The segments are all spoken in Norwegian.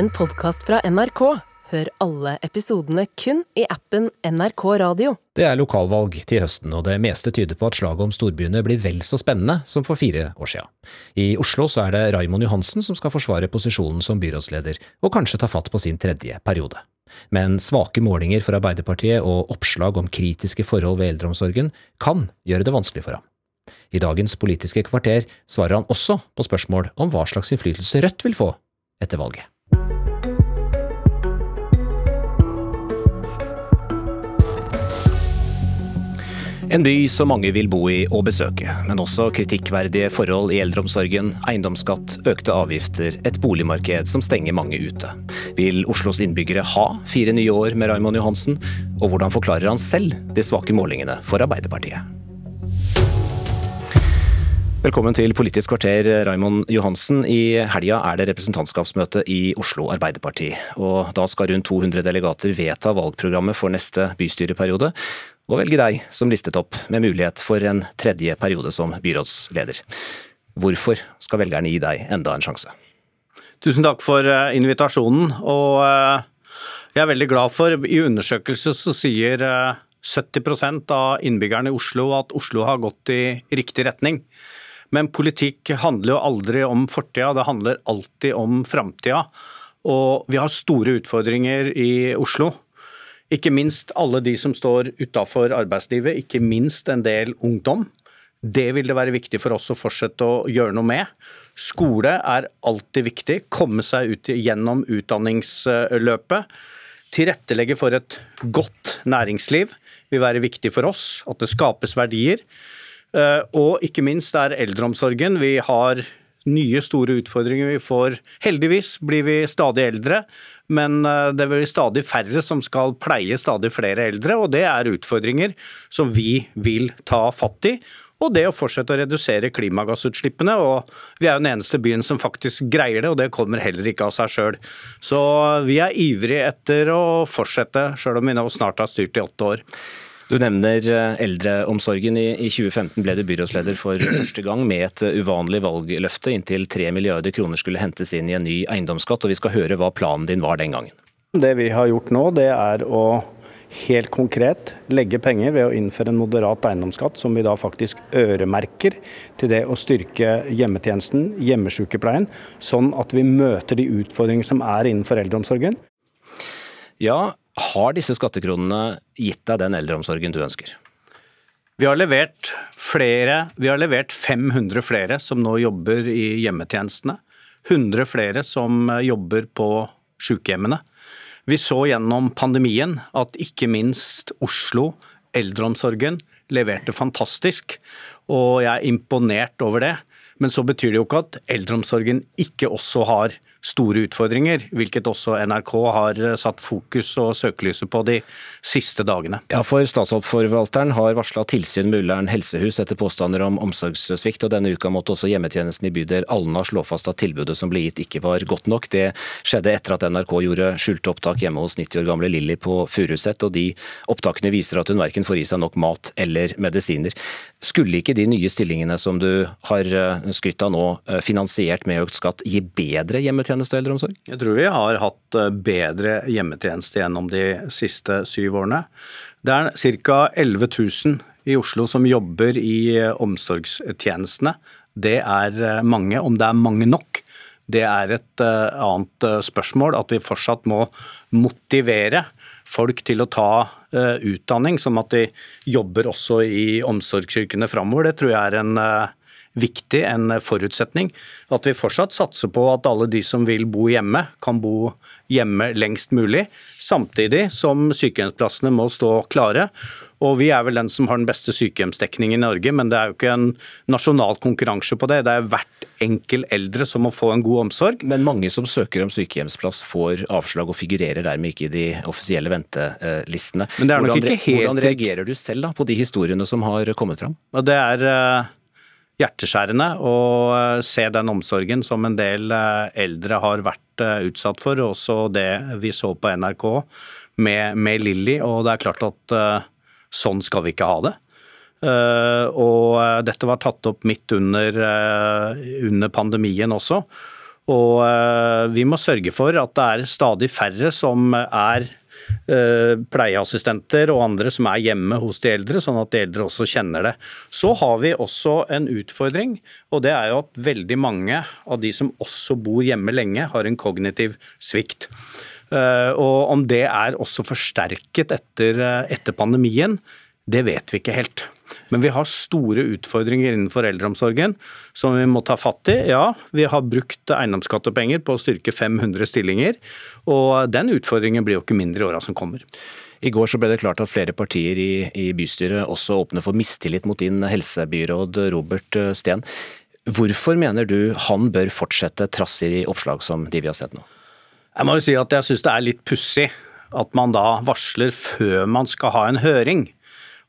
en podkast fra NRK. Hør alle episodene kun i appen NRK Radio. Det er lokalvalg til høsten, og det meste tyder på at slaget om storbyene blir vel så spennende som for fire år siden. I Oslo så er det Raimond Johansen som skal forsvare posisjonen som byrådsleder, og kanskje ta fatt på sin tredje periode. Men svake målinger for Arbeiderpartiet og oppslag om kritiske forhold ved eldreomsorgen kan gjøre det vanskelig for ham. I dagens Politiske kvarter svarer han også på spørsmål om hva slags innflytelse Rødt vil få etter valget. En by som mange vil bo i og besøke, men også kritikkverdige forhold i eldreomsorgen, eiendomsskatt, økte avgifter, et boligmarked som stenger mange ute. Vil Oslos innbyggere ha fire nye år med Raymond Johansen, og hvordan forklarer han selv de svake målingene for Arbeiderpartiet? Velkommen til Politisk kvarter, Raimond Johansen. I helga er det representantskapsmøte i Oslo Arbeiderparti. Og da skal rundt 200 delegater vedta valgprogrammet for neste bystyreperiode, og velge deg som listet opp, med mulighet for en tredje periode som byrådsleder. Hvorfor skal velgerne gi deg enda en sjanse? Tusen takk for eh, invitasjonen. og eh, Jeg er veldig glad for I undersøkelser så sier 70 eh, av innbyggerne i Oslo at Oslo har gått i riktig retning. Men politikk handler jo aldri om fortida, det handler alltid om framtida. Og vi har store utfordringer i Oslo. Ikke minst alle de som står utafor arbeidslivet, ikke minst en del ungdom. Det vil det være viktig for oss å fortsette å gjøre noe med. Skole er alltid viktig. Komme seg ut gjennom utdanningsløpet. Tilrettelegge for et godt næringsliv vil være viktig for oss. At det skapes verdier. Eh, og ikke minst er eldreomsorgen. Vi har nye store utfordringer. Vi får Heldigvis blir vi stadig eldre, men eh, det blir stadig færre som skal pleie stadig flere eldre. og Det er utfordringer som vi vil ta fatt i. Og det å fortsette å redusere klimagassutslippene. og Vi er jo den eneste byen som faktisk greier det, og det kommer heller ikke av seg sjøl. Så vi er ivrige etter å fortsette, sjøl om vi nå snart har styrt i åtte år. Du nevner eh, eldreomsorgen. I 2015 ble du byrådsleder for første gang med et eh, uvanlig valgløfte. Inntil 3 milliarder kroner skulle hentes inn i en ny eiendomsskatt, og vi skal høre hva planen din var den gangen. Det vi har gjort nå, det er å helt konkret legge penger ved å innføre en moderat eiendomsskatt, som vi da faktisk øremerker til det å styrke hjemmetjenesten, hjemmesykepleien, sånn at vi møter de utfordringene som er innenfor eldreomsorgen. Ja, har disse skattekronene gitt deg den eldreomsorgen du ønsker? Vi har levert flere, vi har levert 500 flere som nå jobber i hjemmetjenestene. 100 flere som jobber på sykehjemmene. Vi så gjennom pandemien at ikke minst Oslo, eldreomsorgen, leverte fantastisk. Og jeg er imponert over det. Men så betyr det jo ikke at eldreomsorgen ikke også har store utfordringer, hvilket også NRK har satt fokus og søkelyset på de siste dagene. Ja, for Statsforvalteren har varsla tilsyn med Ullern helsehus etter påstander om omsorgssvikt, og denne uka måtte også hjemmetjenesten i bydel Alna slå fast at tilbudet som ble gitt ikke var godt nok. Det skjedde etter at NRK gjorde skjulte opptak hjemme hos 90 år gamle Lilly på Furuset, og de opptakene viser at hun verken får i seg nok mat eller medisiner. Skulle ikke de nye stillingene som du har eh, skrytt av nå, eh, finansiert med økt skatt, gi bedre hjemmetjenester? Hjemmetjeneste og eldreomsorg? Jeg tror vi har hatt eh, bedre hjemmetjeneste gjennom de siste syv årene. Det er ca. 11 000 i Oslo som jobber i eh, omsorgstjenestene. Det er eh, mange. Om det er mange nok, det er et annet spørsmål. At vi fortsatt må motivere folk til å ta utdanning, som at de jobber også i omsorgsyrkene framover. Det tror jeg er en viktig, en forutsetning. At vi fortsatt satser på at alle de som vil bo hjemme, kan bo hjemme lengst mulig. Samtidig som sykehjemsplassene må stå klare. Og Vi er vel den som har den beste sykehjemsdekningen i Norge, men det er jo ikke en nasjonal konkurranse på det. Det er hvert enkel eldre som må få en god omsorg. Men mange som søker om sykehjemsplass får avslag og figurerer dermed ikke i de offisielle ventelistene. Men det er nok hvordan, ikke helt... hvordan reagerer du selv da, på de historiene som har kommet fram? Det er eh, hjerteskjærende å eh, se den omsorgen som en del eh, eldre har vært eh, utsatt for. Også det vi så på NRK med, med Lilly. Og det er klart at sånn skal vi ikke ha det. Og dette var tatt opp midt under, under pandemien også. Og vi må sørge for at det er stadig færre som er pleieassistenter og andre som er hjemme hos de eldre, sånn at de eldre også kjenner det. Så har vi også en utfordring, og det er jo at veldig mange av de som også bor hjemme lenge, har en kognitiv svikt. Eh, og om det er også forsterket etter, etter pandemien, det vet vi ikke helt. Men vi har store utfordringer innenfor eldreomsorgen som vi må ta fatt i. Ja, vi har brukt eiendomsskattepenger på å styrke 500 stillinger, og den utfordringen blir jo ikke mindre i åra som kommer. I går så ble det klart at flere partier i, i bystyret også åpner for mistillit mot din helsebyråd Robert Steen. Hvorfor mener du han bør fortsette trass i oppslag som de vi har sett nå? Jeg må jo si at jeg syns det er litt pussig at man da varsler før man skal ha en høring.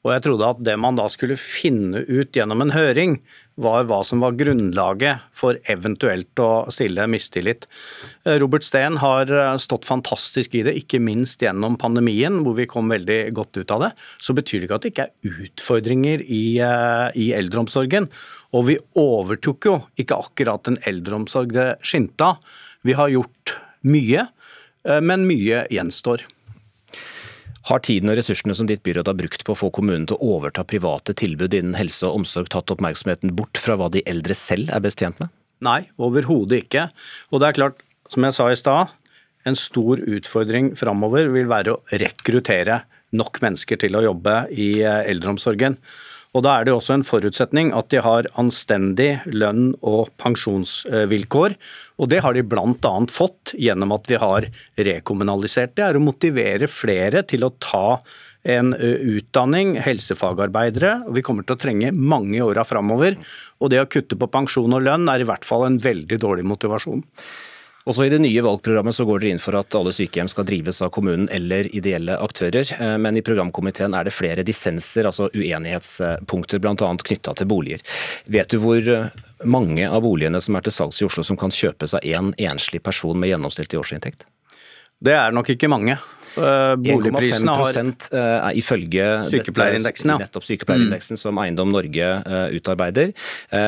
Og jeg trodde at det man da skulle finne ut gjennom en høring, var hva som var grunnlaget for eventuelt å stille mistillit. Eh, Robert Steen har eh, stått fantastisk i det, ikke minst gjennom pandemien, hvor vi kom veldig godt ut av det. Så betyr det ikke at det ikke er utfordringer i, eh, i eldreomsorgen. Og vi overtok jo ikke akkurat en eldreomsorg det skinte av. Vi har gjort mye, men mye gjenstår. Har tiden og ressursene som ditt byråd har brukt på å få kommunen til å overta private tilbud innen helse og omsorg tatt oppmerksomheten bort fra hva de eldre selv er best tjent med? Nei, overhodet ikke. Og det er klart, som jeg sa i stad, en stor utfordring framover vil være å rekruttere nok mennesker til å jobbe i eh, eldreomsorgen. Og Da er det også en forutsetning at de har anstendig lønn og pensjonsvilkår. Og Det har de bl.a. fått gjennom at vi har rekommunalisert. Det er å motivere flere til å ta en utdanning, helsefagarbeidere. og Vi kommer til å trenge mange i åra framover. Og det å kutte på pensjon og lønn er i hvert fall en veldig dårlig motivasjon. Også I det nye valgprogrammet så går dere inn for at alle sykehjem skal drives av kommunen eller ideelle aktører. Eh, men i programkomiteen er det flere dissenser, altså uenighetspunkter, bl.a. knytta til boliger. Vet du hvor eh, mange av boligene som er til salgs i Oslo som kan kjøpes av én en enslig person med gjennomsnittlig årsinntekt? Det er nok ikke mange. Uh, boligprisene har er ifølge sykepleierindeksen, ja. nettopp sykepleierindeksen mm. som Eiendom Norge uh, utarbeider.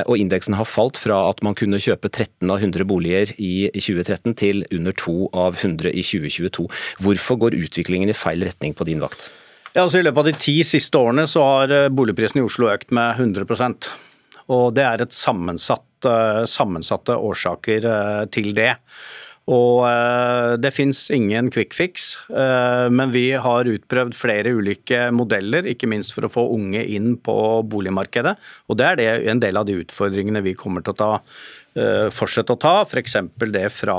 og Indeksen har falt fra at man kunne kjøpe 13 av 100 boliger i 2013 til under 2 av 100 i 2022. Hvorfor går utviklingen i feil retning på din vakt? Ja, altså I løpet av de ti siste årene så har boligprisen i Oslo økt med 100% og Det er et sammensatt, sammensatte årsaker til det. Og eh, det fins ingen quick fix, eh, men vi har utprøvd flere ulike modeller, ikke minst for å få unge inn på boligmarkedet. Og det er det en del av de utfordringene vi kommer til å ta eh, fortsette å ta, f.eks. det fra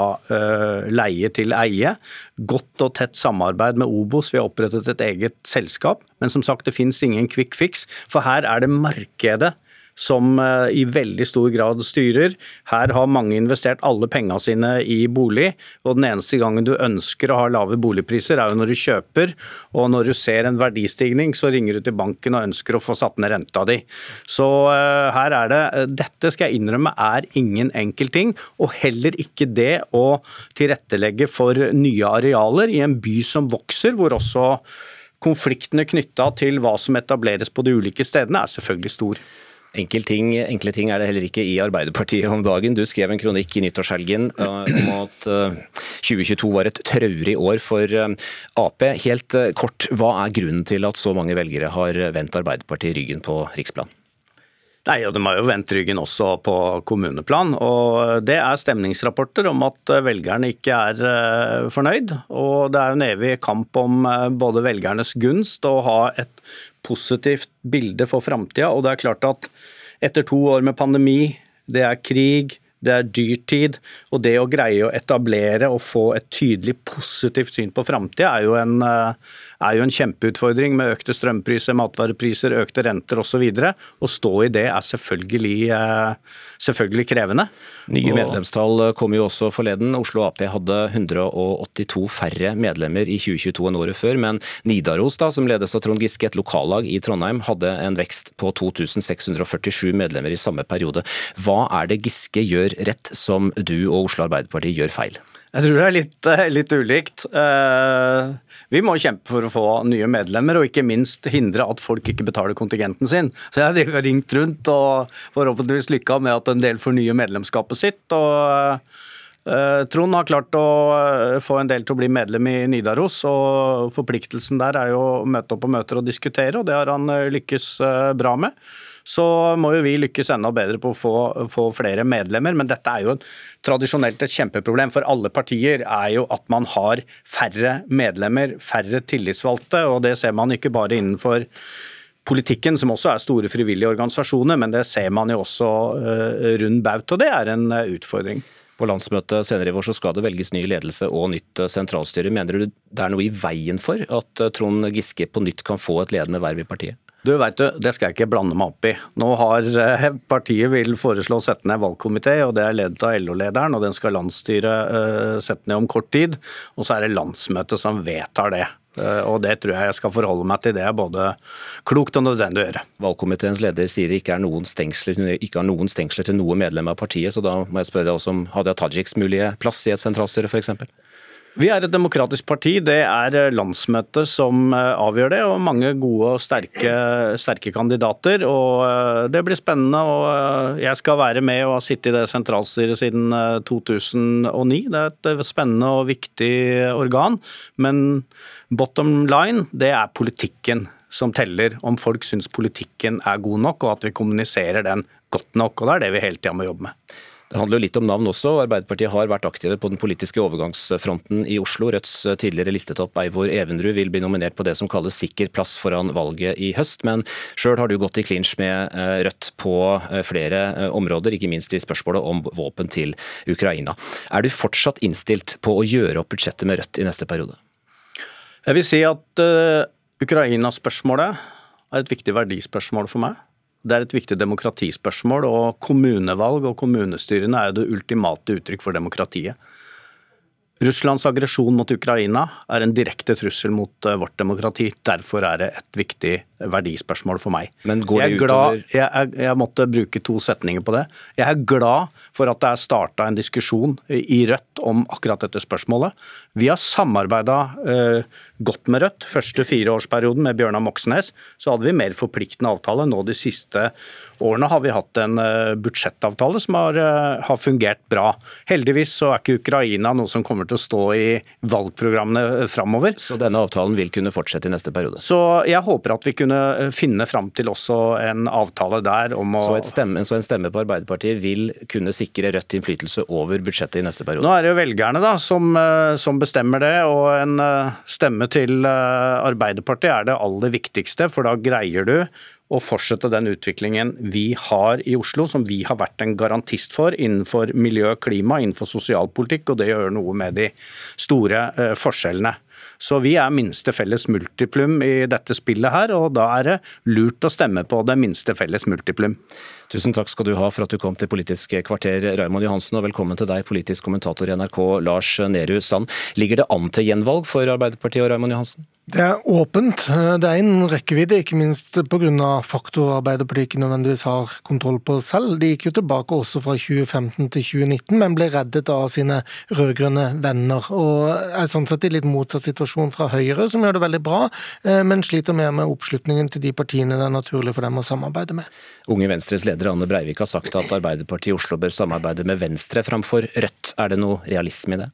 leie til eie. Godt og tett samarbeid med Obos, vi har opprettet et eget selskap. Men som sagt, det finnes ingen quick fix, for her er det markedet som eh, i veldig stor grad styrer. Her har mange investert alle pengene sine i bolig, og den eneste gangen du ønsker å ha lave boligpriser, er jo når du kjøper. Og når du ser en verdistigning, så ringer du til banken og ønsker å få satt ned renta di. Så uh, her er det eh, Dette skal jeg innrømme er ingen enkel ting, og heller ikke det å tilrettelegge for nye arealer i en by som vokser, hvor også konfliktene knytta til hva som etableres på de ulike stedene, er selvfølgelig stor. Enkel ting, enkle ting er det heller ikke i Arbeiderpartiet om dagen. Du skrev en kronikk i nyttårshelgen eh, om at 2022 eh, var et traurig år for eh, Ap. Helt kort, hva er grunnen til at så mange velgere har vendt Arbeiderpartiet ryggen på riksplan? Nei, og De har jo vendt ryggen også på kommuneplan. og Det er stemningsrapporter om at velgerne ikke er fornøyd. og Det er jo en evig kamp om både velgernes gunst og å ha et positivt bilde for framtida. Og det er klart at etter to år med pandemi, det er krig, det er dyrtid. Og det å greie å etablere og få et tydelig positivt syn på framtida er, er jo en kjempeutfordring med økte strømpriser, matvarepriser, økte renter osv. Å stå i det er selvfølgelig eh, selvfølgelig krevende. Nye medlemstall kom jo også forleden. Oslo Ap hadde 182 færre medlemmer i 2022 enn året før, men Nidaros, da, som ledes av Trond Giske, et lokallag i Trondheim, hadde en vekst på 2647 medlemmer i samme periode. Hva er det Giske gjør rett som du og Oslo Arbeiderparti gjør feil? Jeg tror det er litt, eh, litt, ulikt. Eh, vi må kjempe for å få nye medlemmer, og ikke minst hindre at folk ikke betaler kontingenten sin. Så jeg har ringt rundt og forhåpentligvis lykka med at en del får nye medlemskapet sitt. og Trond har klart å få en del til å bli medlem i Nidaros, og forpliktelsen der er jo å møte opp på møter og diskutere, og det har han lykkes bra med så må jo vi lykkes enda bedre på å få, få, flere medlemmer. Men dette er jo tradisjonelt et kjempeproblem for alle partier, er jo at man har færre medlemmer, færre tillitsvalgte. og Det ser man ikke bare innenfor politikken, som også er store frivillige organisasjoner, men det ser man jo også uh, rund baut, og det er en uh, utfordring. På landsmøtet senere i vår så skal det velges ny ledelse og nytt eh, sentralstyre. Mener du det er noe i veien for at Trond Giske på nytt kan få et ledende verv i partiet? Du vet du, Det skal jeg ikke blande meg opp i. Nå har eh, Partiet vil foreslå å sette ned valgkomité, og det er ledet av LO-lederen. og Den skal landsstyret uh, sette ned om kort tid. Og så er det landsmøtet som vedtar det. Uh, og Det tror jeg jeg skal forholde meg til. Det er både klokt og nødvendig å gjøre. Valgkomiteens leder sier det ikke, ikke har noen stengsler til noe medlem av partiet. så Da må jeg spørre deg også om Hadia Tajiks mulige plass i et sentralstyre f.eks.? Vi er et demokratisk parti. Det er eh, landsmøtet som eh, avgjør det, og mange gode og sterke, sterke, kandidater. og eh, Det blir spennende. og Jeg skal være med og ha sittet i det sentralstyret siden 2009. Det er et spennende og viktig organ. Men bottom line, det er politikken som teller. Om folk syns politikken er god nok, og at vi kommuniserer den godt nok. og Det er det vi hele tida må jobbe med. Det handler jo litt om navn også. Arbeiderpartiet har vært aktive på den politiske overgangsfronten i Oslo. Rødts tidligere listetopp Eivor Evenrud vil bli nominert på det som kalles sikker plass foran valget i høst. Men sjøl har du gått i clinch med eh, Rødt på eh, flere eh, områder, ikke minst i spørsmålet om våpen til Ukraina. Er du fortsatt innstilt på å gjøre opp budsjettet med Rødt i neste periode? Jeg vil si at uh, Ukraina-spørsmålet er et viktig verdispørsmål for meg. Det er et viktig demokratispørsmål, og kommunevalg og kommunestyrene er jo det ultimate uttrykk for demokratiet. Russlands aggresjon mot Ukraina er en direkte trussel mot eh, vårt demokrati. Derfor er det et viktig verdispørsmål for meg. Men går det jeg, glad, jeg, jeg, jeg, måtte bruke to setninger på det. Jeg er glad for at det er starta en diskusjon i Rødt om akkurat dette spørsmålet. Vi har samarbeida eh, godt med Rødt. Første fireårsperioden med Bjørnar Moxnes så hadde vi mer forpliktende avtale. Nå de siste årene har vi hatt en eh, budsjettavtale som har, eh, har fungert bra. Heldigvis så er ikke Ukraina noe som kommer til å stå i valgprogrammene framover. Så denne avtalen vil kunne fortsette i neste periode? Så jeg håper at vi kunne eh, finne fram til også en avtale der om å Så, stemme, så en stemme på Arbeiderpartiet vil kunne sikre Rødt innflytelse over budsjettet i neste periode? Nå er det jo velgerne da som, som bestemmer det, og en stemme til Arbeiderpartiet er det aller viktigste, for da greier du å fortsette den utviklingen vi har i Oslo, som vi har vært en garantist for innenfor miljø klima, innenfor sosialpolitikk, og det gjør noe med de store eh, forskjellene. Så vi er minste felles multiplum i dette spillet her, og da er det lurt å stemme på det minste felles multiplum. Tusen takk skal du ha for at du kom til Politisk kvarter, Raymond Johansen, og velkommen til deg, politisk kommentator i NRK, Lars Nehru Sand. Ligger det an til gjenvalg for Arbeiderpartiet og Raymond Johansen? Det er åpent. Det er en rekkevidde, ikke minst pga. faktorer Arbeiderpartiet ikke nødvendigvis har kontroll på selv. De gikk jo tilbake også fra 2015 til 2019, men ble reddet av sine rød-grønne venner. Og er sånn sett i litt motsatt situasjon fra Høyre, som gjør det veldig bra, eh, men sliter mer med oppslutningen til de partiene det er naturlig for dem å samarbeide med. Unge Venstres leder Anne Breivik har sagt at Arbeiderpartiet i Oslo bør samarbeide med Venstre framfor Rødt. Er det noe realisme i det?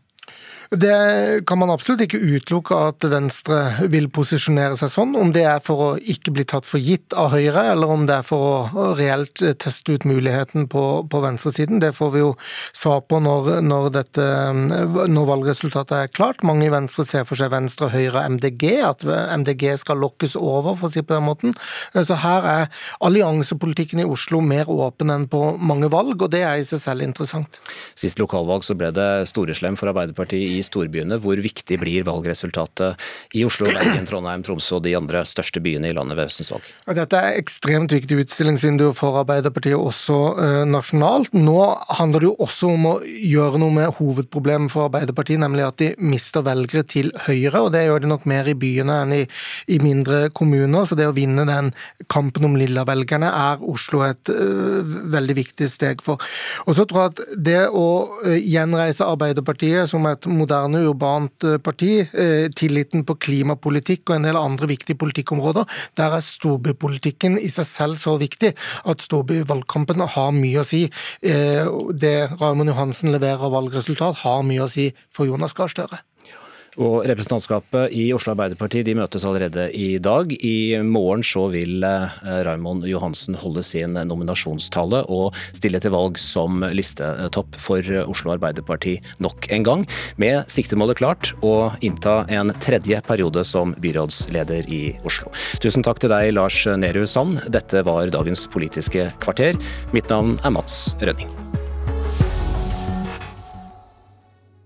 Det kan man absolutt ikke utelukke at Venstre vil posisjonere seg sånn. Om det er for å ikke bli tatt for gitt av Høyre, eller om det er for å reelt teste ut muligheten på, på venstresiden, det får vi jo svar på når, når, dette, når, valgresultatet er klart. Mange i Venstre ser for seg Venstre, Høyre og MDG, at MDG skal lokkes over, for å si på den måten. Så her er alliansepolitikken i Oslo mer åpen enn på mange valg, og det er i seg selv interessant. Sist lokalvalg så ble det storeslem for Arbeiderpartiet i storbyene. Hvor viktig blir valgresultatet i Oslo, Bergen, Trondheim, Tromsø og de andre største byene i landet ved høstens valg? Dette er ekstremt viktig utstillingsvindu for Arbeiderpartiet også eh, nasjonalt. Nå handler det jo også om å gjøre noe med hovedproblemet for Arbeiderpartiet, nemlig at de mister velgere til Høyre. og Det gjør de nok mer i byene enn i, i mindre kommuner. Så det å vinne den kampen om lilla-velgerne er Oslo et uh, veldig viktig steg for. Og så tror jeg at det å uh, gjenreise Arbeiderpartiet som et moderne, urbant parti. Tilliten på klimapolitikk og en del andre viktige politikkområder. Der er storbypolitikken i seg selv så viktig at storbyvalgkampen har mye å si. Det Raymond Johansen leverer av valgresultat, har mye å si for Jonas Gahr Støre. Og Representantskapet i Oslo Arbeiderparti de møtes allerede i dag. I morgen så vil Raimond Raymond Johansen holde sin nominasjonstale og stille til valg som listetopp for Oslo Arbeiderparti nok en gang, med siktemålet klart å innta en tredje periode som byrådsleder i Oslo. Tusen takk til deg, Lars Nehru Sand. Dette var dagens Politiske kvarter. Mitt navn er Mats Rønning.